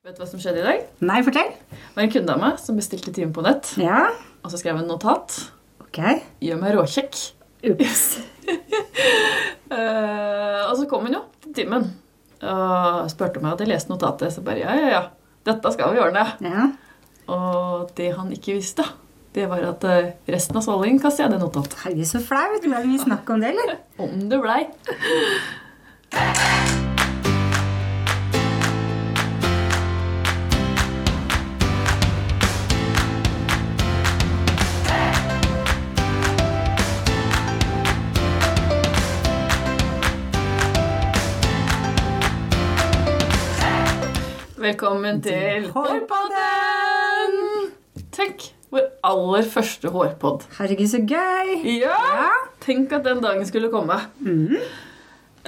Vet du hva som skjedde i dag? Nei, fortell. Det var en kunde av meg som bestilte time på nett. Ja, Og så skrev hun notat. ok. Gjør meg råkjekk. Ups. uh, og så kom hun jo til timen og spurte om jeg hadde lest notatet. Så bare ja, ja, ja. Dette skal vi ordne. Ja. Og det han ikke visste, det var at eh, resten av svalingen kastet jeg det notatet. Herregud, så flaut. Ble det mye snakk om det, eller? Om det blei. Velkommen til Hårpodden! Tenk, vår aller første hårpodd. Herregud, så gøy. Ja! Tenk at den dagen skulle komme. Mhm.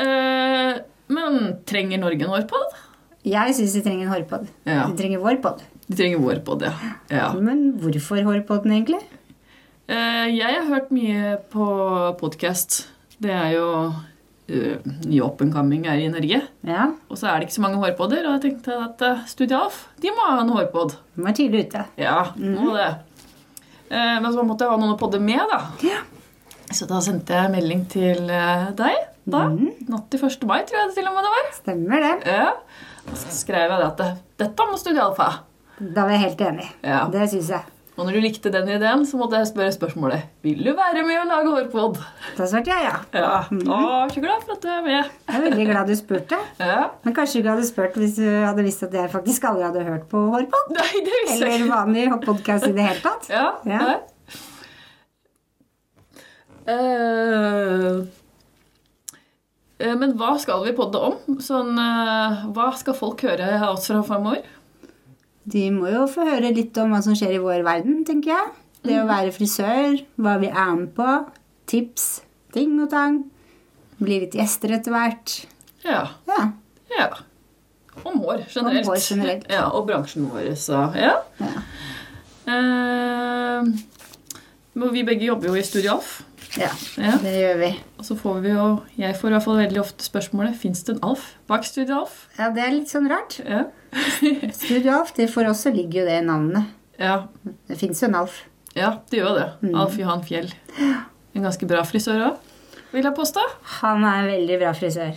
Eh, men trenger Norge en hårpodd? Jeg syns de trenger en hårpod. Ja. De trenger vår pod. De trenger vår podd, ja. ja. Men hvorfor hårpodden, egentlig? Eh, jeg har hørt mye på podkast. Det er jo nye up and coming er i Norge. Ja, Og så er det ikke så mange hårpodder, og jeg tenkte at uh, Studio Alf de må ha en hårpodd. De var tidlig ute. Ja, må det. Uh, men så måtte jeg ha noen å podde med, da. Ja. Så da sendte jeg melding til eh, deg. Da. Natt til 1. mai, tror jeg det til og med det var. Stemmer det. Ja. Og så skrev jeg det at dette må Studio Alf ha. Da var jeg helt enig. Ja. Det syns jeg. Og når du likte den ideen, så måtte jeg spørre spørsmålet Vil du være med å lage hårpod. Da svarte jeg ja. Ja. Å, så glad for at du er med. Jeg er veldig glad du spurte. Ja. Men kanskje du hadde spurt hvis du hadde visst at jeg faktisk aldri hadde hørt på hårpod? Nei, det visste jeg Eller ikke. vanlig podkast i det hele tatt? Ja. Ja. Eh, eh, men hva skal vi podde om? Sånn, eh, hva skal folk høre av oss fra fremover? De må jo få høre litt om hva som skjer i vår verden, tenker jeg. Det å være frisør, hva vi er med på, tips, ting og tang. Bli litt gjester etter hvert. Ja. Ja. ja. Om hår generelt. Om hår generelt. Ja, og bransjen vår, så ja. ja. Eh, men vi begge jobber jo i Studio Alf. Ja, Ja. det gjør vi. Og så får vi jo Jeg får i hvert fall veldig ofte spørsmålet Fins det en Alf bak Studio Alf. Ja, det er litt sånn rart. Ja. Studio Alf, det for oss så ligger jo det i navnet. ja. Det fins jo en Alf. Ja, det gjør det. Alf Johan Fjell. En ganske bra frisør òg, vil jeg påstå. Han er en veldig bra frisør.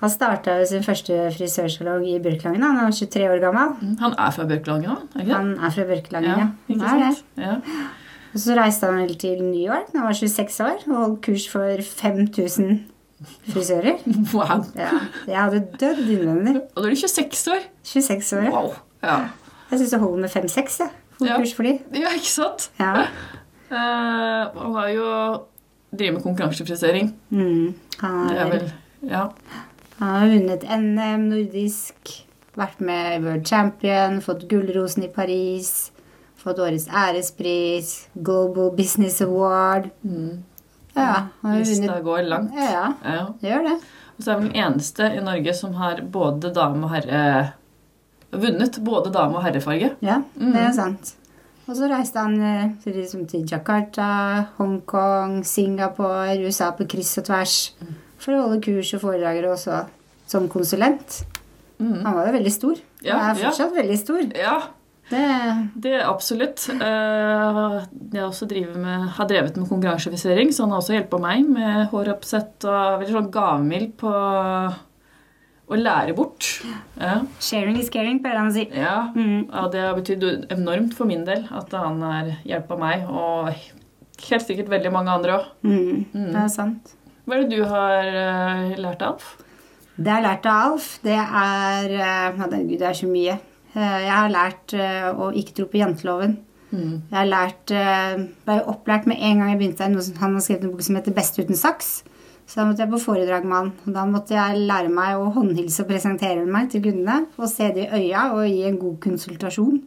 Han starta sin første frisørsalong i Bjørkelangen. Han er 23 år gammel. Han er fra Bjørkelangen ikke? Han er fra Bjørkelangen, ja. Han er det. Ja. Og så reiste han vel til New York da han var 26 år og holdt kurs for 5000 frisører. Wow. Ja, jeg hadde dødd innvendig. Og da er du 26 år. 26 år. Wow. Ja, Jeg syns det holder med 5-6, jeg. Holdt Ja. kurs for de. ja ikke sant? Ja. Uh, han har jo drevet med konkurransefrisering. Mm. Han, har, vel Ja. han har vunnet NM nordisk, vært med i World Champion, fått Gullrosen i Paris, fått Årets ærespris, Global Business Award. Ja, Lista går langt. Ja, Ja. det gjør det. Og så er vi den eneste i Norge som har både dame og herre Vunnet både dame- og herrefarge. Ja, Mm. det er sant. Og så reiste han liksom, til Jakarta, Hongkong, Singapore, USA på kryss og tvers for å holde kurs og foredrag også som konsulent. Mm. Han var jo veldig stor. Ja, Han er ja. fortsatt veldig stor. Ja, Det, det er absolutt. Jeg Jeg også med, har drevet med konkurransefisering, så han har også hjulpet meg med håroppsett og veldig sånn gavmild på å lære bort. Ja. sharing is caring, pleier han å si. Ja, Mm. ja, det har betydd enormt for min del at han har hjulpet meg, og helt sikkert veldig mange andre òg. Mm, Det er sant. Hva er det du har eh, lært av Alf? Det jeg har lært av Alf, det er eh, ja, det, Gud, det er så mye. Eh, Jeg har lært eh, å ikke tro på janteloven. Mm. Jeg har lært, eh, ble opplært med en gang jeg begynte Han har skrevet en bok som heter 'Best uten saks'. Så da måtte jeg på foredrag med han. Og da måtte jeg lære meg å håndhilse og presentere meg til kundene. Og se det i øya og gi en god konsultasjon.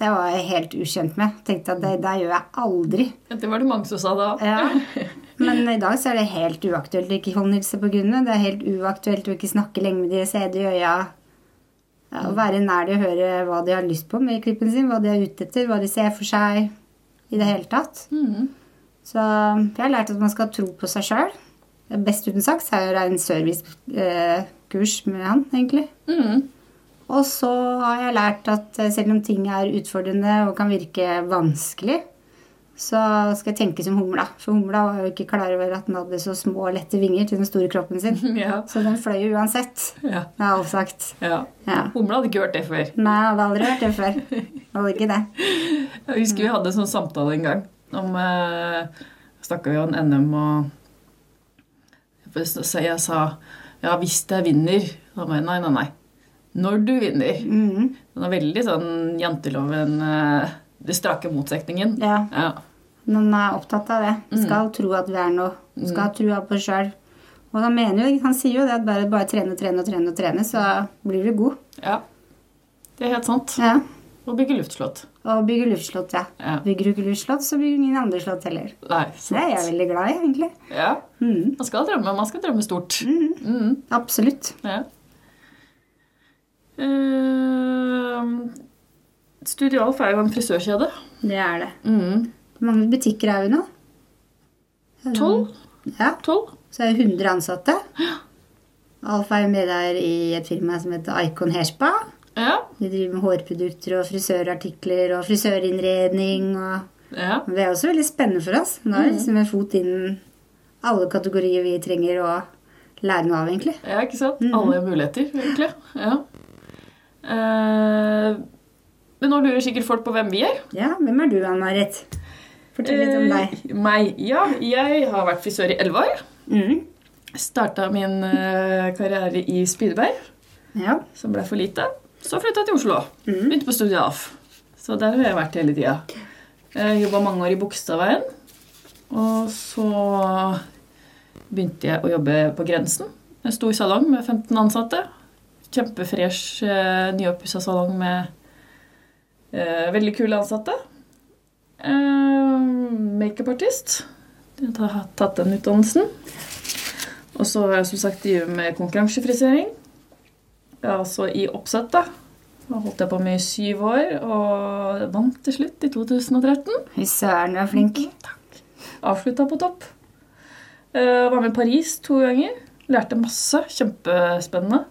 Det var jeg helt ukjent med. Tenkte at det det gjør jeg aldri. Det var det mange som sa da. Ja. Men i dag så er det helt uaktuelt å ikke håndhilse på kundene. Det er helt uaktuelt å ikke snakke lenge med de, se det i øya. Å være nær de og høre hva de har lyst på med klippen sin, hva de er ute etter, hva de ser for seg. I det hele tatt. Mm. Så jeg har lært at man skal tro på seg sjøl. Best uten saks er jo en servicekurs med han, egentlig. Mm. Og så har jeg lært at eh, selv om ting er utfordrende og kan virke vanskelig, så skal jeg tenke som humla. For humla var jo ikke klar over at den hadde så små og lette vinger til den store kroppen sin. Ja. Så den fløy jo uansett. ja. Det har avsagt. sagt. ja. Ja. Humla hadde ikke hørt det før. Nei, hadde aldri hørt det før. Hadde ikke det. Jeg husker vi hadde en sånn samtale en gang om eh, Snakka vi om NM og Så jeg sa ja, hvis jeg vinner Da må jeg nei, nei, nei. Når du vinner. Mhm. Den er veldig sånn janteloven eh, Det strake motsetningen. Ja, Ja. man er opptatt av det. Man skal tro at vi er noe. Man skal ha trua på sjøl. Og han, mener jo, han sier jo det at bare, bare trene, trene, trene, trene, så blir du god. ja. Det er helt sant. Ja. Og bygge luftslott. Og bygge luftslott, ja. Ja. Bygger du ikke luftslott, så bygger ingen andre slott heller. Nei, sant. det er jeg veldig glad i, egentlig. Ja. Mm. Man skal drømme. Man skal drømme stort. Mm. Mm. Absolutt. Ja. Uh, Studialf er jo en frisørkjede. Det er det. Mm. Hvor mange butikker er vi nå? Tolv? Ja, så er det 100 ansatte. Alfa er med der i et firma som heter Icon Hairspa. Ja. De driver med hårprodukter og frisørartikler og frisørinnredning. Og ja. det er også veldig spennende for oss. Nå er det liksom en fot innen alle kategorier vi trenger å lære noe av, egentlig. Ja, ikke sant? Alle muligheter, egentlig. Ja. Eh, men nå lurer sikkert folk på hvem vi er. Ja, hvem er du, Ann-Marit? Fortell litt om deg. Eh, meg? Ja, jeg har vært frisør i elleve år. Mm. Starta min eh, karriere i Spydeberg, Ja. som ble for lite. Så flytta jeg til Oslo. Mm. Begynte på studiet AF. Så der har jeg vært hele tida. Jobba mange år i Bogstadveien. Og så begynte jeg å jobbe på Grensen. En stor salong med 15 ansatte. Kjempefresh, eh, nyoppussa salong med veldig kule ansatte. Eh, Makeupartist. Jeg har tatt den utdannelsen. Og så har jeg som sagt drevet med konkurransefrisering. Er altså i oppsett, da. Da holdt jeg på med i syv år, og vant til slutt i 2013. Fy søren, du er flink. Avslutta på topp. Uh, var med i Paris to ganger. Lærte masse. Kjempespennende.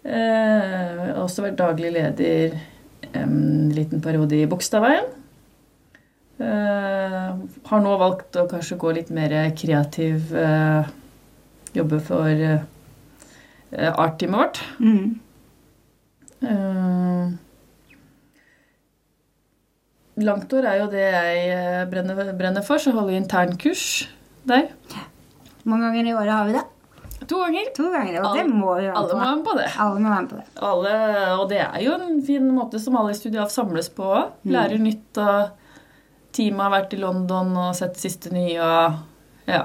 Uh, også vært daglig leder en liten periode i Bogstadveien. Uh, har nå valgt å kanskje gå litt mer kreativ uh, Jobbe for uh, art-teamet vårt. Mm. Eh, Langtår er jo det jeg eh, brenner, brenner for, så holder jeg internkurs der. Hvor mange ganger i året har vi det? To ganger. To ganger. Og det må vi være Alle må være på. med på det. Alle må være med på det. Alle, og det er jo en fin måte som alle i Studiaf samles på. Mm. Lærer nytt. og Teamet har vært i London og sett siste nye. og ja,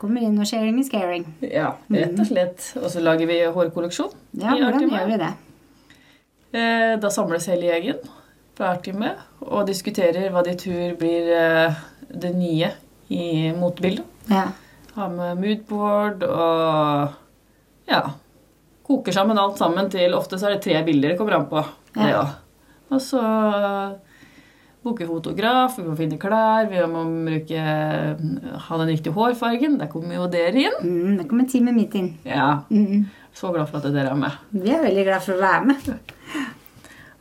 Kommer inn og sharing is caring. ja, rett og slett. Og så lager vi hårkolleksjon. Ja, hvordan gjør vi det? Eh, Da samles hele gjengen fra Artimet og diskuterer hva de tror blir eh, det nye i motebildet. Ja. Ha med moodboard og ja, koker sammen alt sammen til Ofte så er det tre bilder det kommer an på. Ja. Ja. Og så booke fotograf, vi må finne klær, vi må bruke, ha den riktige hårfargen. Der kommer jo dere inn. Mm, det kommer teamet mitt inn. Ja, Mm. Så glad for at dere er med. Vi er veldig glad for å være med.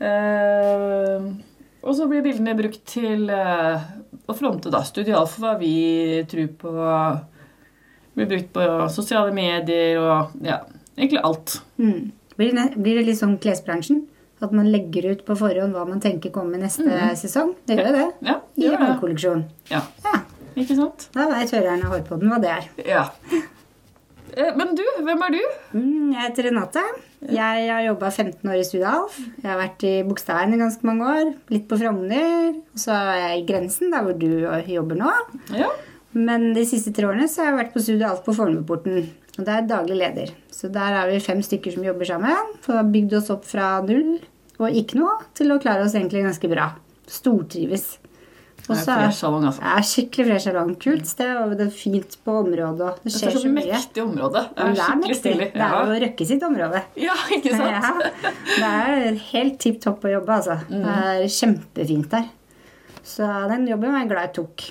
uh, og så blir bildene brukt til uh, å fronte da, Studialf, hva vi tror på. Blir brukt på sosiale medier og ja, egentlig alt. Mm. Blir, det, blir det litt sånn klesbransjen? At man legger ut på forhånd hva man tenker kommer neste sesong? Det gjør jo det. Ja, I gjør det. hårkolleksjon. Ja, Ja, ikke sant? da veit hørerne av Hårpodden hva det er. Ja. Eh, Men du, hvem er du? Mm, jeg heter Renate. Jeg har jobba 15 år i Studalf. Jeg har vært i Bogstadveien i ganske mange år. Litt på Frogner. Og så er jeg i Grensen, der hvor du jobber nå. Ja. Men de siste tre årene så har jeg vært på Studialf på Fornebuporten. Og der er daglig leder. Så der er vi fem stykker som jobber sammen. For har ha bygd oss opp fra null og ikke noe til å klare oss egentlig ganske bra. Stortrives. Det er så fresh salong, altså. er skikkelig fresh salong. Kult sted, og det er fint på området. og Det Det skjer er så så mye. mektig område. Det er det er stilig. Det er jo Røkke sitt område. Ja, ikke sant? Ja, det er helt tipp topp å jobbe, altså. Mm. Det er kjempefint der. Så den jobben var jeg glad jeg tok.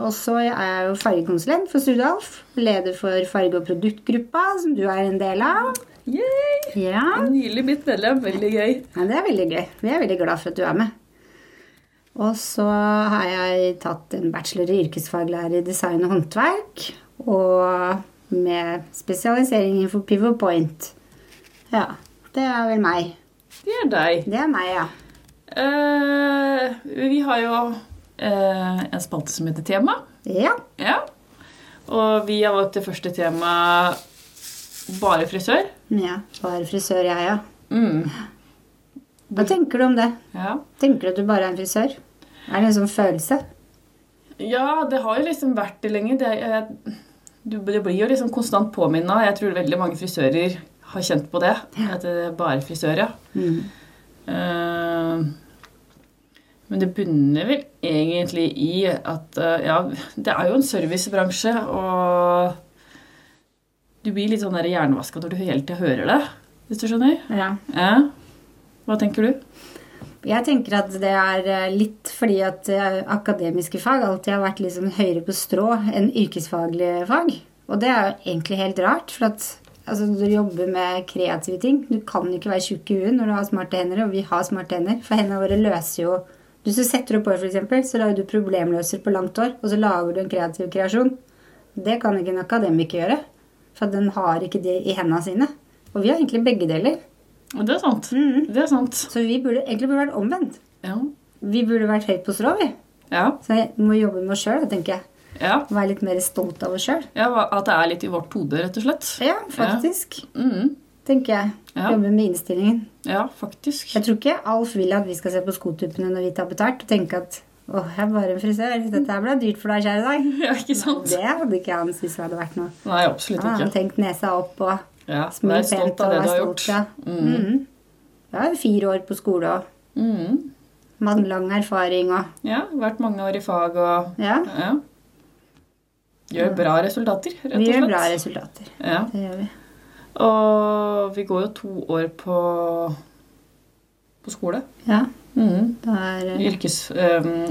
Og så er jeg jo fargekonsulent for Studalf. Leder for farge- og produktgruppa, som du er en del av. Yay! Ja. Nylig blitt medlem. Veldig gøy. ja, det er veldig gøy. Vi er veldig glad for at du er med. Og så har jeg tatt en bachelor i yrkesfaglærer i design og håndverk. Og med spesialisering innenfor Pivot Point. Ja, det er vel meg. Det er deg. Det er meg, ja. Uh, vi har jo eh, en spalte som heter Tema. Ja. Ja. Og vi har valgt det første temaet bare frisør. ja. Bare frisør, jeg, ja. Mm. Hva tenker du om det? Ja. Tenker du at du bare er en frisør? Er det en sånn følelse? ja, det har jo liksom vært det lenge. Det, jeg, du, det blir jo liksom konstant påminna. Jeg tror veldig mange frisører har kjent på det. At det er bare frisør, ja. Mm. Eh, men det bunner vel egentlig i at eh, Ja, det er jo en servicebransje, og du blir litt sånn hjernevaska når du hele tida hører det, hvis du skjønner? Ja. Ja. Hva tenker du? Jeg tenker at det er eh, litt fordi at eh, akademiske fag alltid har vært liksom høyere på strå enn yrkesfaglige fag. Og det er jo egentlig helt rart, for at altså, du jobber med kreative ting. Du kan ikke være tjukk i huet når du har smarte hender, og vi har smarte hender. For hendene våre løser jo Hvis du setter opp hår, f.eks., så lager du problemløser på langt hår, og så lager du en kreativ kreasjon. Det kan ikke en akademiker gjøre, for den har ikke det i hendene sine. Og vi har egentlig begge deler. Og Det er sant. Mm. Det er sant. Så vi burde egentlig burde vært omvendt. Ja. Vi burde vært høyt på strå, vi. Ja. Så vi må jobbe med oss sjøl, tenker jeg. ja. Være litt mer stolt av oss sjøl. ja at det er litt i vårt hode, rett og slett. Ja, faktisk. Mm. Tenker jeg. Ja. Jobbe med innstillingen. Ja, faktisk. Jeg tror ikke Alf vil at vi skal se på skotuppene når vi tar betalt, og tenke at åh, jeg er bare en frisør. Dette ble dyrt for deg, kjære dag. Ja, ikke sant? Det hadde ikke han syntes hadde vært noe. Nei, absolutt Han hadde tenkt nesa opp og Ja, smil pent og har stolt. Ja. Mm. Mm. Jeg har fire år på skole og Mm. mange lang erfaring og Ja, vært mange år i fag og Ja, ja. Gjør bra resultater, rett og vi gjør bra resultater. Ja. Det gjør vi. Og vi går jo to år på, på skole. Ja, Mm. det er eh, Yrkes... Um,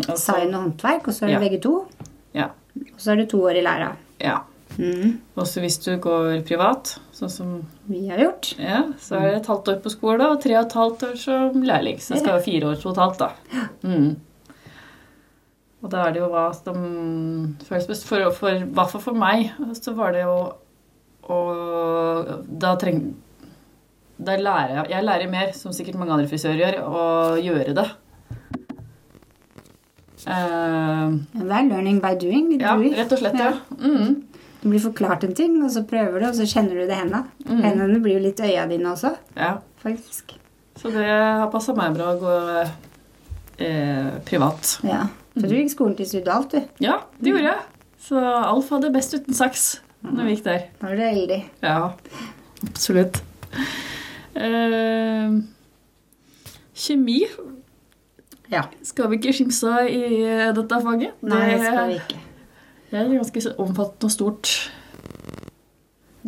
altså, design og håndverk, og så er det Ja. begge to. Ja. Og så er det to år i læra. ja. Mhm. Også hvis du går privat, sånn som Vi har gjort. Ja, så er det et halvt år på skole og tre og et halvt år som lærling. Så det skal være fire år totalt, da. Mm. Og da er det jo hva som føles best. For, for, for meg så var det jo å Da treng... Da lærer jeg Jeg lærer mer, som sikkert mange andre frisører gjør, å gjøre det. Uh, Det er learning by doing. ja, rett og slett, ja. Mm. Du blir forklart en ting, og så prøver du, og så kjenner du det hendene. Mm. Hendene blir jo litt øya dine også, ja. faktisk. Så det har passa meg bra å gå eh, privat. Ja. Så du gikk skolen til Sudalt, du. Ja, det gjorde jeg. Så Alf hadde best uten saks når vi gikk der. Da var du heldig. Ja, absolutt. Uh, kjemi Ja. skal vi ikke skimse av i eh, dette faget. Nei, det skal vi ikke. Det er ganske omfattende og stort.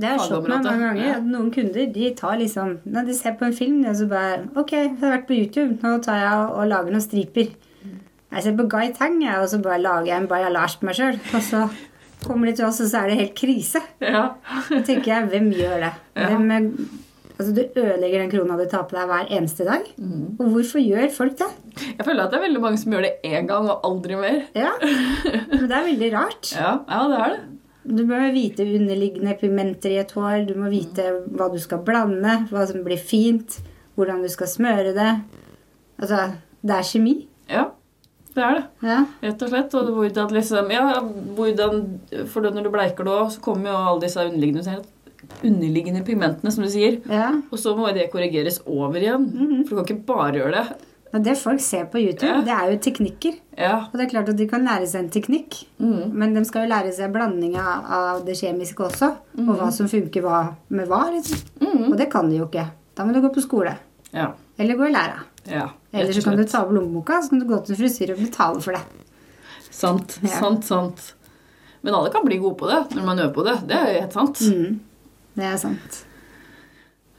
Det har slått meg mange ganger Ja. noen kunder de tar liksom Når de ser på en film, og så bare Ok, jeg har vært på YouTube, nå tar jeg og, og lager noen striper. Jeg ser på Guy Tang, jeg, og så bare lager jeg en bajalage på meg sjøl. Og så kommer de til oss, og så er det helt krise. Ja. Da tenker jeg, hvem gjør det? Hvem, er- altså, du ødelegger den krona du tar på deg hver eneste dag. Mm. Og hvorfor gjør folk det? Jeg føler at det er veldig mange som gjør det én gang og aldri mer. Ja, Men det er veldig rart. Ja, ja det er det. Du må vite underliggende pimenter i et hår. Du må vite hva du skal blande, hva som blir fint, hvordan du skal smøre det. Altså, det er kjemi. Ja, det er det. Ja. Rett og slett. Og hvordan liksom Ja, hvordan For når du bleiker det òg, så kommer jo alle disse underliggende, underliggende pigmentene, som du sier. ja. Og så må det korrigeres over igjen. For du kan ikke bare gjøre det. Det folk ser på YouTube, Ja. det er jo teknikker. Ja. Og det er klart at de kan lære seg en teknikk, Mm. men de skal jo lære seg blanding av, det kjemiske også. Og hva som funker hva, med hva. Liksom. Mm. Og det kan de jo ikke. Da må du gå på skole. Ja. Eller gå i læra. ja. Eller så kan du ta opp lommeboka så kan du gå til frisyr og betale for det. Sant, Ja. sant, sant. Men alle kan bli gode på det når man øver på det. Det er jo helt sant. Mm. Det er sant.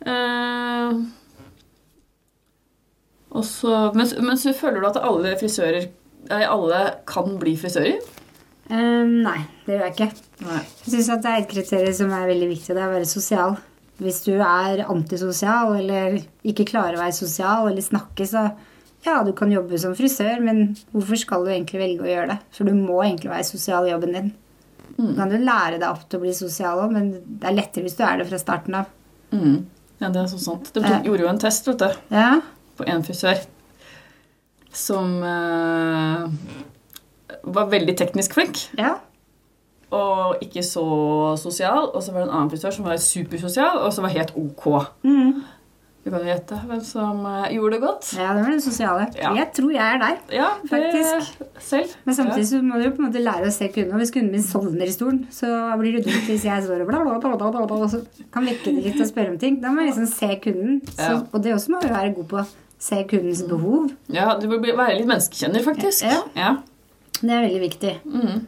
Eh, og så, men, men så føler du at alle frisører alle kan bli frisører? Um, nei, det gjør jeg ikke. Nei. Jeg syns det er et kriterium som er veldig viktig. Det er å være sosial. Hvis du er antisosial eller ikke klarer å være sosial eller snakke, så ja, du kan jobbe som frisør, men hvorfor skal du egentlig velge å gjøre det? For du må egentlig være sosial i jobben din. Du kan jo lære deg opp til å bli sosial òg, men det er lettere hvis du er det fra starten av. Mm. Ja, det er så sant. De tok, gjorde jo en test, vet du, Ja, på en frisør som eh, var veldig teknisk flink. ja. Og ikke så sosial. Og så var det en annen frisør som var supersosial, og som var helt ok. Mm. Du kan jo gjette hvem som eh, gjorde det godt. ja det var det sosiale. Ja. Jeg tror jeg er der. Ja, Faktisk. selv. Men samtidig så må du jo på en måte lære å se kunden. Hvis kunden min sovner i stolen, så blir det dumt hvis jeg står og bla, bla, bla, bla, bla, bla, og så kan vekke det litt og spørre om ting. Da må jeg liksom se kunden. Så, Og det også må vi være god på. Se kundens behov. Ja, du bør være litt menneskekjenner, faktisk. Ja. ja. Det er veldig viktig. Mhm.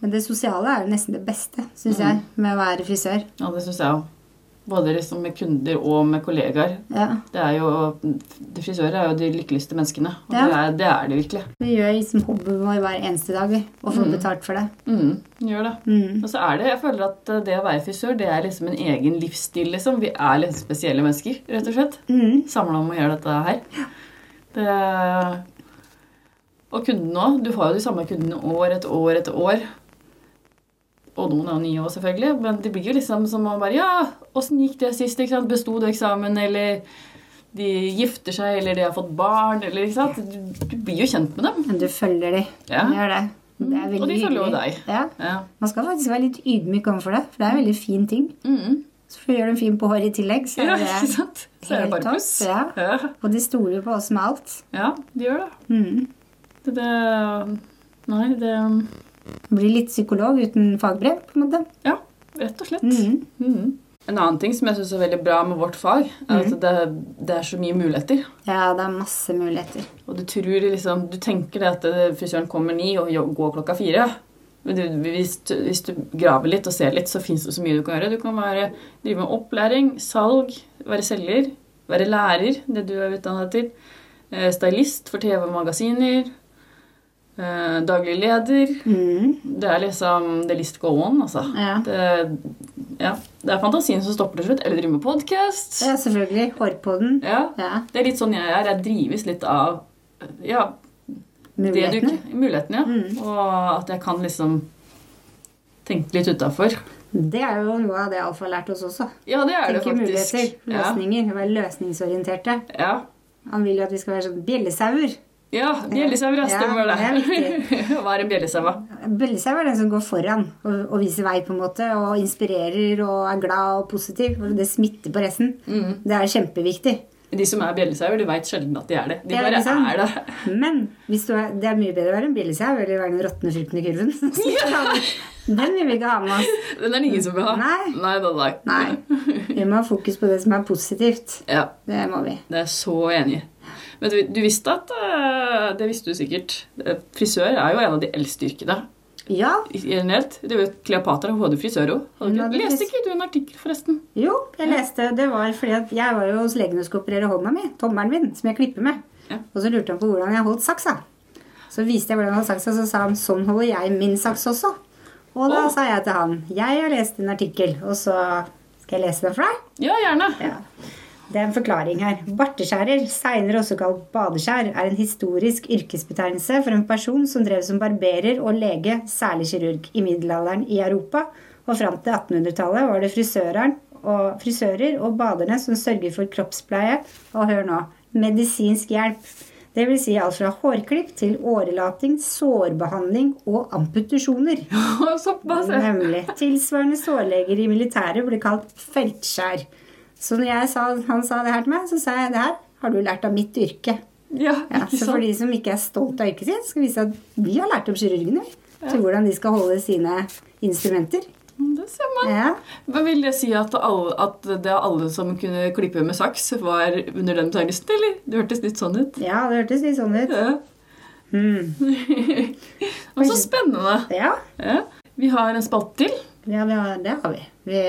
Men det sosiale er jo nesten det beste, syns jeg, med å være frisør. Ja, det syns jeg òg. Både liksom med kunder og med kollegaer. Ja. Det er jo, Frisører er jo de lykkeligste menneskene. Og Ja. det, er, det er de virkelig. Vi gjør liksom hobbyen vår hver eneste dag. Og får betalt for det. Mm, gjør det. Mm. Og så er det, jeg føler at det å være frisør det er liksom en egen livsstil. liksom. Vi er litt spesielle mennesker, rett og slett. Mm. Samla om å gjøre dette her. Det, og kundene òg. Du har jo de samme kundene år etter år etter år. Og noen er nye òg, selvfølgelig. Men det blir jo liksom som å bare Ja, åssen gikk det sist? ikke sant? Besto du eksamen? Eller de gifter seg, eller de har fått barn, eller ikke sant? Du, blir jo kjent med dem. Men du følger de. Ja. Du gjør det. Det er Mm. veldig Og de følger jo deg. Ja. Ja. Man skal faktisk være litt ydmyk overfor det, for det er en veldig fin ting. Mm. Så gjør du en fin på håret i tillegg, så ja, er ikke det sant? Så er det bare pluss. ja. Ja. Og de stoler på oss med alt. ja, de gjør det. Mm. det, det nei, det Blir litt psykolog uten fagbrev, på en måte. Ja, rett og slett. Mm. Mhm. En annen ting som jeg syns er veldig bra med vårt fag, er at det, det er så mye muligheter. Ja, det er masse muligheter. Og du tror liksom Du tenker det at eh, frisøren kommer ni og går klokka fire. Men du, hvis, du, hvis du graver litt og ser litt, så fins det så mye du kan gjøre. Du kan være, drive med opplæring, salg, være selger, være lærer, det du er utdannet til. eh, Stylist for TV og magasiner. Eh, Daglig leder. Mm. Det er liksom The list go on, altså. Ja. Det, ja, det er fantasien som stopper til slutt. Eller driver med podkast. ja, selvfølgelig. Hårpodden. Ja, Ja. det er litt sånn jeg er. Jeg drives litt av ja, det du, Mulighetene. mulighetene. Ja. Mm. Og at jeg kan liksom tenke litt utafor. Det er jo noe av det Alf har lært oss også. Ja, det er det Tenke faktisk. muligheter, Ja. løsninger. Være løsningsorienterte. Ja. Han vil jo at vi skal være sånn bjellesauer. Ja bjellesauer, ja, Ja, stemmer det. Hva er en bjellesau? da? Bjellesau er den som går foran og, og viser vei, på en måte, og inspirerer og er glad og positiv. Og det smitter på resten. Mm. Det er kjempeviktig. De som er bjellesauer, de veit sjelden at de er det. De bare er det. Men hvis du er, det er mye bedre å være en bjellesau eller være den råtne frukten i kurven. Den vil vi ikke ha med oss. Den er det ingen som vil ha. Nei. Nei, da, da. Nei. Vi må ha fokus på det som er positivt. Ja, Det må vi. det er så enig. Men du, du visste at eh, Det visste du sikkert. eh, Frisør er jo en av de eldste yrkene. Ja. Generelt. Det var Kleopatra hun hadde frisør òg. Leste ikke du en artikkel, forresten? Jo, jeg leste Det var fordi at jeg var jo hos legen og skulle operere hånda mi. Tommelen min, som jeg klipper med. Ja. Og så lurte han på hvordan jeg holdt saksa. Så viste jeg hvordan jeg holdt saksa, så sa han sånn holder jeg min saks også. Og da oh. sa jeg til han jeg har lest en artikkel, og så skal jeg lese den for deg. Ja, gjerne. Ja. Det er en forklaring her. Barteskjærer, seinere også kalt badeskjær, er en historisk yrkesbetegnelse for en person som drev som barberer og lege, særlig kirurg, i middelalderen i Europa. Og fram til 1800-tallet var det frisøren og, frisører og baderne som sørget for kroppspleie og hør nå, medisinsk hjelp. Det vil si alt fra hårklipp til årelating, sårbehandling og amputasjoner. Såpass. Nemlig. Tilsvarende sårleger i militæret ble kalt feltskjær. Så når sa, han sa det her til meg, så sa jeg det her har du lært av mitt yrke. Ja, Ja, så for de som ikke er stolt av yrket sitt, skal vi vise at vi har lært opp kirurgene til hvordan de skal holde sine instrumenter. Det ser man. Ja. Men vil det si at, alle, at det alle som kunne klippe med saks, var under den betegnelsen, eller? Det hørtes litt sånn ut. ja, det hørtes litt sånn ut. Ja. Mm. Og så spennende. Ja, Ja. Vi har en spalte til. ja det, har, det har vi. Vi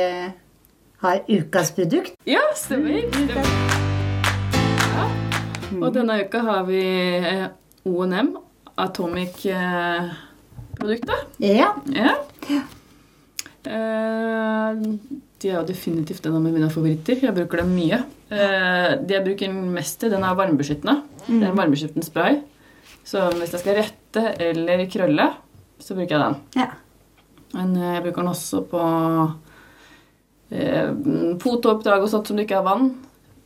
har ukas produkt. Ja, stemmer. stemmer. Ja. Og denne uka har vi eh, ONM, Atomic eh. Ja. Ja. Eh, de er jo definitivt en av mine favoritter. Jeg bruker dem mye. De det jeg bruker mest til, den er varmebeskyttende. Det er en varmebeskyttende spray. Så hvis jeg skal rette eller krølle, så bruker jeg den. Ja. Men jeg bruker den også på fotoppdrag og sånt som du ikke har vann.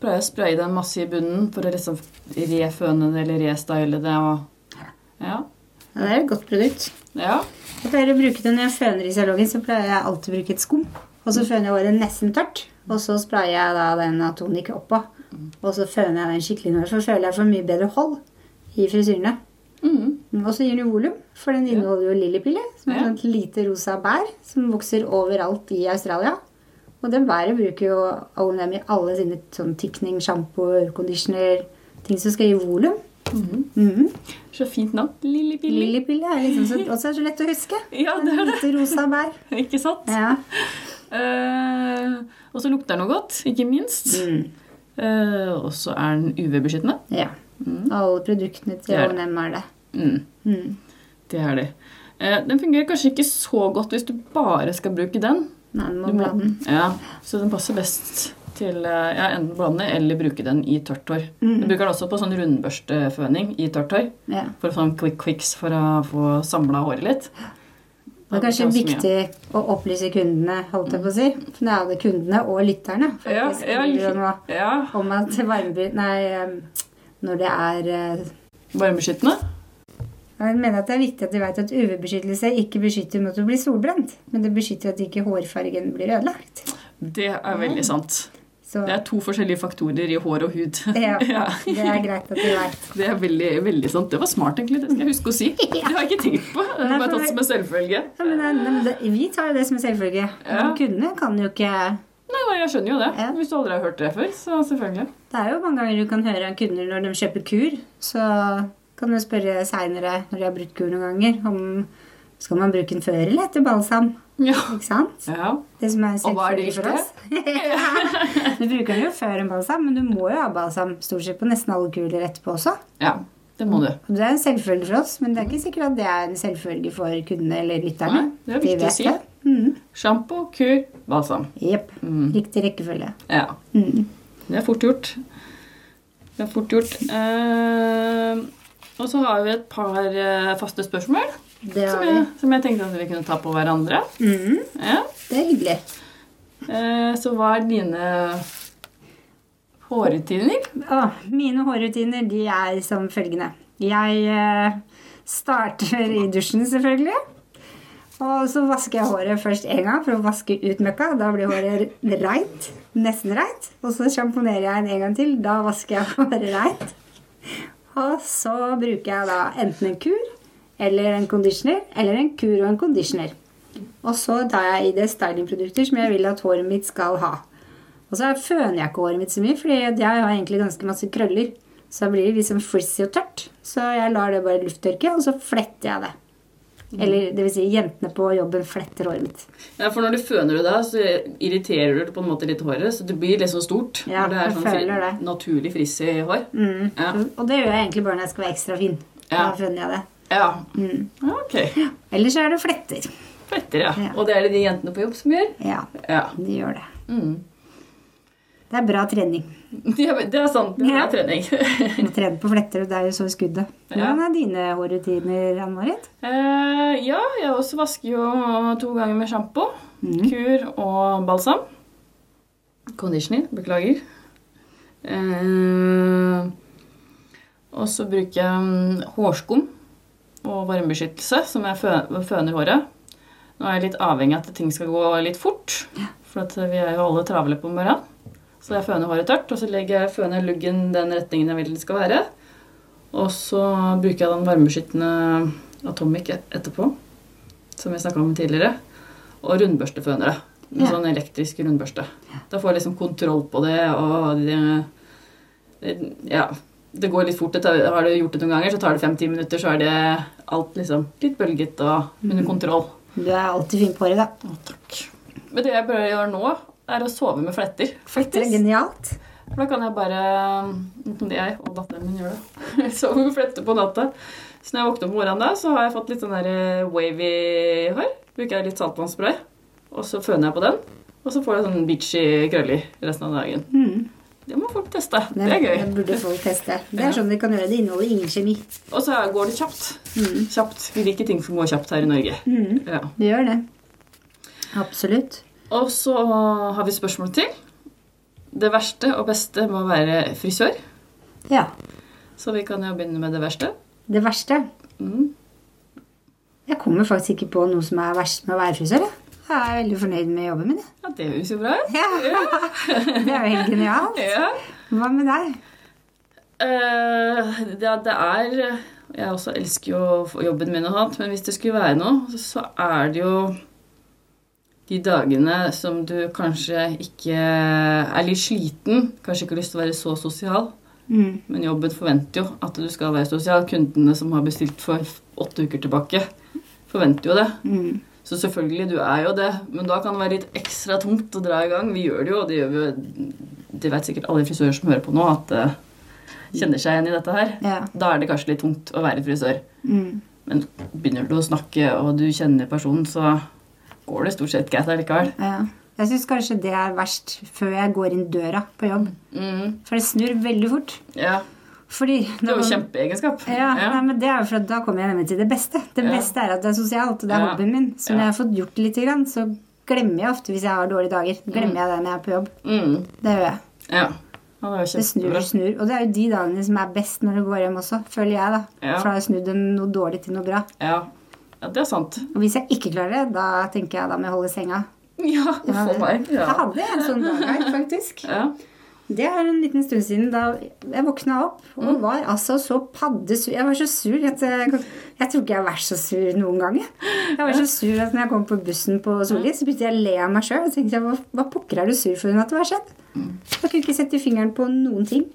Pleier å spraye den masse i bunnen for å liksom reføne det eller restyle det. Og, ja. ja, det er et godt produkt. ja. Jeg pleier å bruke det når jeg føner i salongen, så pleier jeg alltid å bruke et skum. Og så føner jeg håret nesten tørt, og så sprayer jeg da den Atonic oppå. Og så føner jeg den skikkelig når, for føler jeg får mye bedre hold i frisyrene. Mm. Og så gir den jo volum, for den inneholder jo lillepille, som er Ja. et lite rosa bær som vokser overalt i Australia. Og den været bruker jo O&M i alle sine sånn tikning, sjampo, conditioner, ting som skal gi volum. Mhm. Så fint navn. Lillipilli. Lillipille er liksom så, også så lett å huske. Ja, det er det. Lite rosa bær. Ikke sant? Ja. Uh, og så lukter den noe godt, ikke minst. Mm. Uh, og så er den UV-beskyttende. ja. Alle produktene til. O&M er det. Mm, Mm. det er det. Uh, den fungerer kanskje ikke så godt hvis du bare skal bruke den. Nei, du må blande den. ja, så den passer best til eh, ja, enten blande eller bruke den i tørt hår. Mm. Du bruker den også på sånn rundbørsteføning i tørt hår. Ja. For sånn quick quicks for å få samla håret litt. Det er kanskje viktig å opplyse kundene, holdt jeg på å si. For det kundene og lytterne. Ja, faktisk, ja, ja, Ja, om at varmebry... Nei, når det er eh, Jeg mener at det er viktig at de vet at UV-beskyttelse ikke beskytter mot å bli solbrent, men det beskytter at ikke hårfargen blir ødelagt. Det er veldig sant. Så Det er to forskjellige faktorer i hår og hud. ja, Ja. det er greit at du vet. Det er veldig, veldig sant. Det var smart, egentlig. Det skal jeg huske å si. Det har jeg ikke tenkt på. Det har bare tatt som en selvfølge. Ja, men det, vi tar jo det som en selvfølge. Ja. Men Kundene kan jo ikke Nei, jeg skjønner jo det. Ja. Hvis du aldri har hørt det før, så selvfølgelig. Det er jo mange ganger du kan høre av kunder når de kjøper kur, så kan du spørre seinere når de har brukt kur noen ganger, om skal man bruke den før eller etter balsam. Ja. Ikke sant? ja. Det som er Og hva er det for oss. du bruker den jo før en balsam, men du må jo ha balsam stort sett på nesten alle kuler etterpå også. Ja, det må du. Og det er en selvfølge for oss, men det er ikke sikkert at det er en selvfølge for kundene eller lytterne. Nei, det er De viktig å si. det. Mm. Sjampo, kur, balsam. Jepp. Mm. Riktig rekkefølge. Ja. Mm. Det er fort gjort. Det er fort gjort. Eh, og så har vi et par eh, faste spørsmål Det som jeg, vi. som jeg tenkte at vi kunne ta på hverandre. Mm. Ja. Det er hyggelig. Eh, så hva er dine hårrutiner? Oh, mine hårrutiner de er som følgende. Jeg eh, starter i dusjen, selvfølgelig. Og så vasker jeg håret først én gang for å vaske ut møkka. Da blir håret reint. Nesten reint. Og så sjamponerer jeg en gang til. Da vasker jeg håret reint. Og så bruker jeg da enten en kur eller en conditioner, eller en kur og en conditioner. Og så tar jeg i det stylingprodukter som jeg vil at håret mitt skal ha. Og så føner jeg ikke håret mitt så mye, fordi jeg har egentlig ganske masse krøller. Så da blir det liksom frizzy og tørt. Så jeg lar det bare lufttørke, og så fletter jeg det. Eller det vil si, jentene på jobben fletter håret mitt. Ja, for når du føner det da, så irriterer du det på en måte litt håret, så det blir litt sånn stort. Ja, når det er sånn føler det. naturlig frisig hår. Mm. Ja. Og det gjør jeg egentlig bare når jeg skal være ekstra fin. Da Ja. føner jeg det. Ja. Mm. Ja, Ok. Ellers er det fletter. Fletter, ja. Ja. Og det er det de jentene på jobb som gjør? Ja, Ja. de gjør det. Mm. Det er bra trening. Er, det er sant. Det er Ja. trening. du trener på fletter, og det er jo så skuddet. Ja. Hvordan er dine hårrutiner, Ann Marit? Eh, ja, jeg også vasker jo to ganger med sjampo, Mm. kur og balsam. Conditioner, beklager. Eh, og så bruker jeg mm, hårskum og varmebeskyttelse, som jeg føner håret. Nå er jeg litt avhengig av at ting skal gå litt fort, for vi er jo alle travle på morgenen. Så jeg føner håret tørt, og så legger jeg føner luggen den retningen jeg vil det skal være. Og så bruker jeg den varmebeskyttende Atomic etterpå, som vi snakka om tidligere. Og rundbørstefønere. En Ja. sånn elektrisk rundbørste. Da får jeg liksom kontroll på det, og det, det Ja. Det går litt fort. Det tar, har du gjort det noen ganger, så tar det fem-ti minutter, så er det alt liksom litt bølget og under kontroll. Du er alltid fin på håret, da. Å, takk. Men det jeg å gjøre nå, er å sove med fletter. Fletter er genialt. For da kan jeg bare Enten jeg og datteren min gjør det. Sove med fletter på natta. Så når jeg våkner opp om morgenen da, så har jeg fått litt sånn der eh, wavy hår. Bruker jeg litt saltvannsspray. og så føner jeg på den. Og så får jeg sånn beachy krøller resten av dagen. Mm. Det må folk teste. Det Det, er gøy. det burde folk teste. Det er sånn vi kan gjøre. Det inneholder ingen kjemi. Og så går det kjapt. Mm. Kjapt. Vi liker ting som går kjapt her i Norge. Mm. Ja. Det gjør det. Absolutt. Og så har vi spørsmål til. Det verste og beste må være frisør. Ja. Så vi kan jo begynne med det verste. Det verste Mm. Jeg kommer faktisk ikke på noe som er verst med å være frisør. Jeg, jeg er veldig fornøyd med jobben min. Ja, det høres jo bra ut. Ja. Det er jo helt genialt. Ja. Hva med deg? Uh, ja, det er Jeg også elsker jo jobben min og sånt, men hvis det skulle være noe, så er det jo de dagene som du kanskje ikke er litt sliten, kanskje ikke har lyst til å være så sosial, Mm. men jobben forventer jo at du skal være sosial. Kundene som har bestilt for åtte uker tilbake, forventer jo det. Mm. Så selvfølgelig, du er jo det, men da kan det være litt ekstra tungt å dra i gang. Vi gjør det jo, og det gjør vi jo Det vet sikkert alle frisører som hører på nå, at eh, kjenner seg igjen i dette her. Ja. Da er det kanskje litt tungt å være frisør. Mm. Men begynner du å snakke, og du kjenner personen, så går det stort sett greit allikevel. ja. Jeg syns kanskje det er verst før jeg går inn døra på jobb. Mm, For det snur veldig fort. ja. Fordi Det er jo kjempeegenskap. Ja, Nei, men det er jo for at Da kommer jeg nemlig til det beste. Det Ja. beste er at det er sosialt. og Det er Ja. hobbyen min. Så når Ja. jeg har fått gjort det litt, grann, så glemmer jeg ofte hvis jeg har dårlige dager. Glemmer jeg det når jeg er på jobb. Mm, Det gjør jeg. ja. ja. Det Det snur og snur. Og det er jo de dagene som er best når du går hjem også, føler jeg. da. Ja. For da har jeg snudd noe dårlig til noe bra. Ja. Ja, det er sant. Og hvis jeg ikke klarer det, da tenker jeg da må jeg holde senga. Ja, for meg. Jeg Ja. hadde en sånn dag her, faktisk. ja. Det er en liten stund siden da jeg våkna opp Mm. og var altså så paddesur. Jeg var så sur at jeg, jeg tror ikke jeg har vært så sur noen gang. jeg. Var så sur at når jeg kom på bussen på Solli, så begynte jeg å le av meg sjøl. Og tenkte jeg, hva, hva pokker er du sur for at det har skjedd? Mm. Jeg kunne ikke sette fingeren på noen ting.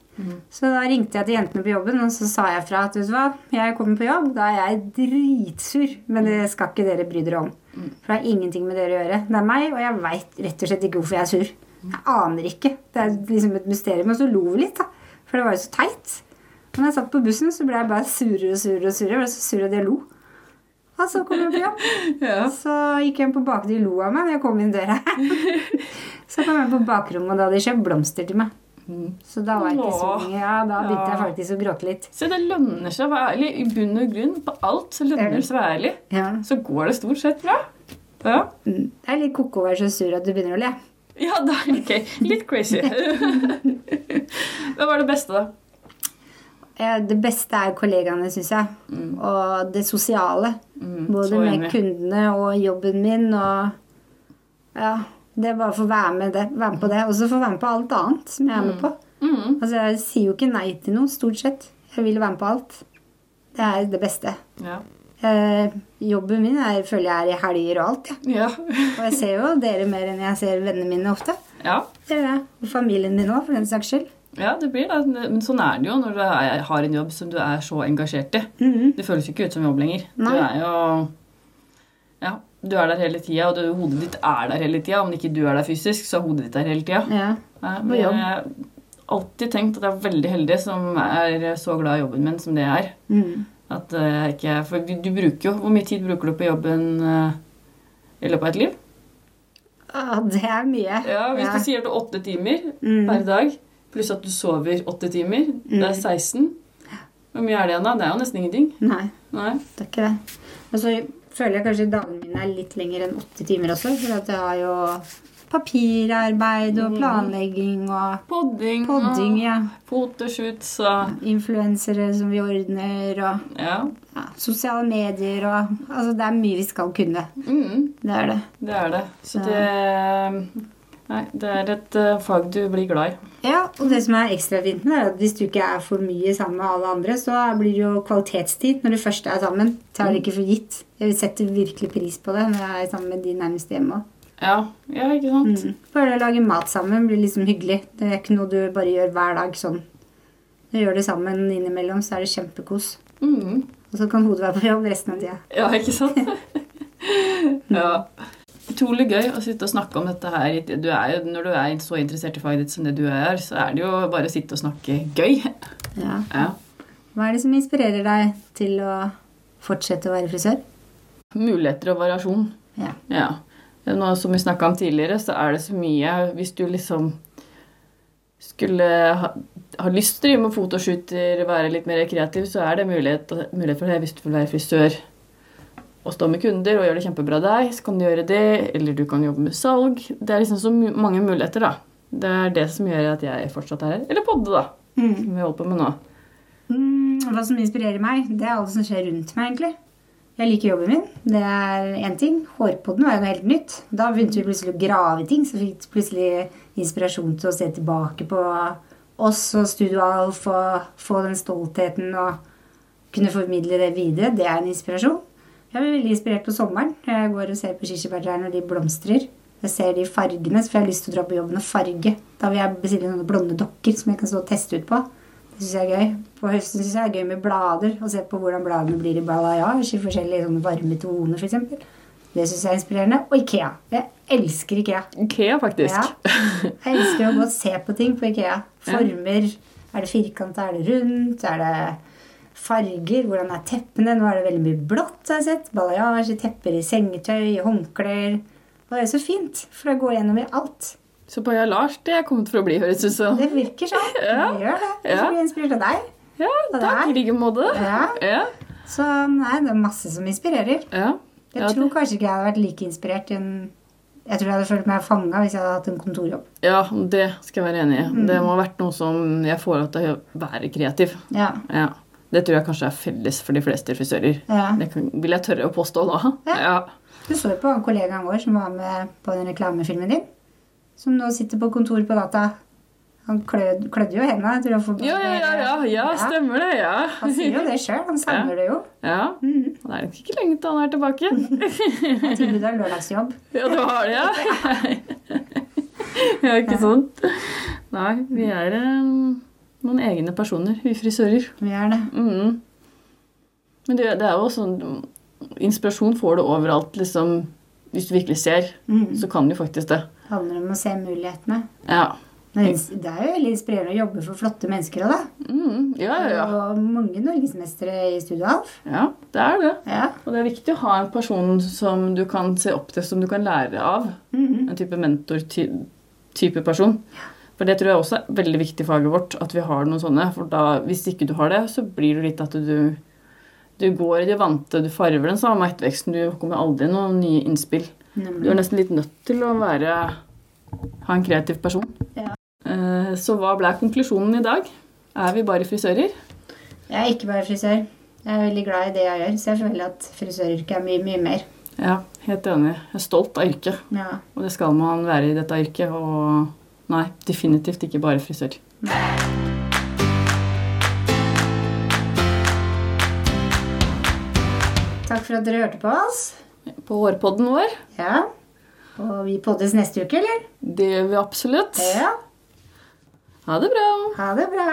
Så da ringte jeg til jentene på jobben og så sa jeg fra at vet du hva, jeg kommer på jobb. Da er jeg dritsur, men det skal ikke dere bry dere om. For det har ingenting med dere å gjøre. Det er meg, og jeg veit rett og slett ikke hvorfor jeg er sur. Jeg aner ikke. Det er liksom et mysterium. Og så lo vi litt, da. For det var jo så teit. Og når jeg satt på bussen, så ble jeg bare surere og surere og surere. Jeg ble så sur at jeg lo. Og så kom jeg på jobb. ja. Så gikk jeg på bakrommet. De lo av meg når jeg kom inn døra. så kom jeg på bakrommet, og da hadde de kjøpt blomster til meg. Så da var jeg ikke så Åh. Ja, da begynte jeg faktisk å gråte litt. Så det lønner seg å være ærlig. I bunn og grunn, på alt, så lønner det seg å være ærlig. Ja. Så går det stort sett bra. Ja. Mm. Det er litt ko-ko å være så sur at du begynner å le. Ja, er ok. Litt crazy. Hva var det beste, da? Eh, Det beste er kollegaene, syns jeg. Og det sosiale. Mm, Både med kundene og jobben min og Ja. Det er bare å få være med, det, være med på det. Og så få være med på alt annet som jeg er med på. Mm, Altså, Jeg sier jo ikke nei til noe, stort sett. Jeg vil være med på alt. Det er det beste. ja. Eh, jobben min er, føler jeg er i helger og alt. Ja. Ja. Og jeg ser jo dere mer enn jeg ser vennene mine ofte. ja. Det det. Og familien min òg, for den saks skyld. Ja, det blir det. Men sånn er det jo når du er, har en jobb som du er så engasjert i. Mhm. Det føles jo ikke ut som jobb lenger. Nei. Du er jo Ja, du er der hele tida, og du, hodet ditt er der hele tida. Om ikke du er der fysisk, så er hodet ditt der hele tida. Ja. Ja, men. Jeg har alltid tenkt at jeg er veldig heldig som er så glad i jobben min som det jeg er. Mm. At eh, jeg ikke For du du bruker jo Hvor mye tid bruker du på jobben eh, i løpet av et liv? Ah, det er mye. Ja, Hvis du sier at du har åtte timer Mm. per dag, pluss at du sover åtte timer, det er 16 Hvor mye er det igjen, da? Det er jo nesten ingenting. Nei, Nei. det er ikke det. Og så føler jeg kanskje dagene mine er litt lengre enn åtte timer også. For at jeg har jo papirarbeid og planlegging og Podding, podding, ja. fotoshoots og Influensere som vi ordner, og Ja. ja, sosiale medier og Altså, det er mye vi skal kunne. Mm, Det er det. det er det. Så det Nei, det er et uh, fag du blir glad i. Ja, og det som er ekstra fint med er at hvis du ikke er for mye sammen med alle andre, så blir det jo kvalitetstid når du først er sammen. Tar det ikke for gitt. Jeg setter virkelig pris på det når jeg er sammen med de nærmeste hjemme òg. Ja, ja ikke sant? Mm. Bare å lage mat sammen blir liksom hyggelig. Det er ikke noe du bare gjør hver dag sånn. Du gjør det sammen innimellom, så er det kjempekos. Mm. Og så kan hodet være på jobb resten av tida. Ja, ikke sant? ja. Utrolig gøy å sitte og snakke om dette her. Du er jo, når du er så interessert i faget ditt som det du er, så er det jo bare å sitte og snakke gøy. Ja. Ja. Hva er det som inspirerer deg til å fortsette å være frisør? Muligheter og variasjon. Ja. Ja. Nå, som vi snakka om tidligere, så er det så mye Hvis du liksom skulle ha, ha lyst til å drive med fotoshooter, være litt mer kreativ, så er det mulighet, mulighet for det hvis du vil være frisør og stå med kunder og gjøre det kjempebra deg, så kan du gjøre det. Eller du kan jobbe med salg. Det er liksom så mange muligheter, da. Det er det som gjør at jeg fortsatt er her. Eller podde, da. Mm. Som vi holder på med nå. Mm, hva som inspirerer meg, det er alt som skjer rundt meg, egentlig. Jeg liker jobben min. Det er én ting. Hårpodden var jo noe helt nytt. Da begynte vi plutselig å grave ting, så fikk plutselig inspirasjon til å se tilbake på oss og Studio Alf og få den stoltheten og kunne formidle det videre. Det er en inspirasjon. Jeg blir veldig inspirert på sommeren. Jeg går og ser på kirsebærtrærne når de blomstrer. Jeg ser de fargene, så får jeg lyst til å dra på jobben og farge. Da vil jeg bestille noen blonde dokker som jeg kan stå og teste ut på. Syns jeg er gøy. På høsten syns jeg det er gøy med blader. Å se på hvordan bladene blir i balayage i forskjellige sånne varme toner, f.eks. Det syns jeg er inspirerende. Og Ikea. Jeg elsker Ikea. Ikea, faktisk. Ja. Jeg elsker å gå og se på ting på Ikea. Former. Er det firkanta? Er det rundt? Er det farger. Hvordan er teppene? Nå er det veldig mye blått, har jeg sett. Balayage, tepper i sengetøy, håndklær. Og det er så fint, for da går gjennom i alt. Så Paja Lars, det er kommet for å bli, høres ut som. Det virker sånn. Ja. Det gjør det. Jeg ja. blir inspirert av deg. Ja, takk. I like måte. Ja. ja. Så nei, det er masse som inspirerer. Ja. Jeg ja, tror kanskje ikke jeg hadde vært like inspirert i en jeg tror jeg hadde følt meg fanga hvis jeg hadde hatt en kontorjobb. Ja, det skal jeg være enig i. Mm. Det må ha vært noe som jeg får lov til å være kreativ. Ja. ja. Det tror jeg kanskje er felles for de fleste frisører. Ja. Det kan, vil jeg tørre å påstå da. Ja. ja. Du så jo på kollegaen vår som var med på den reklamefilmen din. Som nå sitter på kontor på data. Han klød, klødde jo hendene. Ja, ja, ja, ja, ja, stemmer det. ja. Han sier jo det sjøl. Han savner det jo. Ja. Han Det er nok ikke lenge til han er tilbake. jeg tror du har lørdagsjobb. ja, du har det, ja. ja, ikke sant? Nei, vi er um noen egne personer, vi frisører. Vi er det. Mm. Men det, det, er jo sånn Inspirasjon får du overalt, liksom. Hvis du virkelig ser, mm. så kan du faktisk det. Handler om å se mulighetene. Ja. Men det er jo veldig inspirerende å jobbe for flotte mennesker òg, da. Mm, ja, ja. Og mange norgesmestere i Studio Alf. Ja, det er det. Ja. Og det er viktig å ha en person som du kan se opp til, som du kan lære av. Mm. En type mentor-type person. For det tror jeg også er veldig viktig i faget vårt, at vi har noen sånne. For da, hvis ikke du har det, så blir det litt at du, du går i det vante, du farver den samme etterveksten. Du kommer aldri noen nye innspill. Du er nesten litt nødt til å være, ha en kreativ person. Ja. Eh, så hva ble konklusjonen i dag? Er vi bare frisører? Jeg er ikke bare frisør. Jeg er veldig glad i det jeg gjør, så jeg føler at frisøryrket er mye, mye mer. Ja, helt enig. Jeg er stolt av yrket. Ja. Og det skal man være i dette yrket. og Nei, definitivt ikke bare frisør. Takk for at dere hørte på oss. På hårpodden vår. Ja. Og vi poddes neste uke, eller? Det gjør vi absolutt. Ja. Ha det bra. Ha det bra.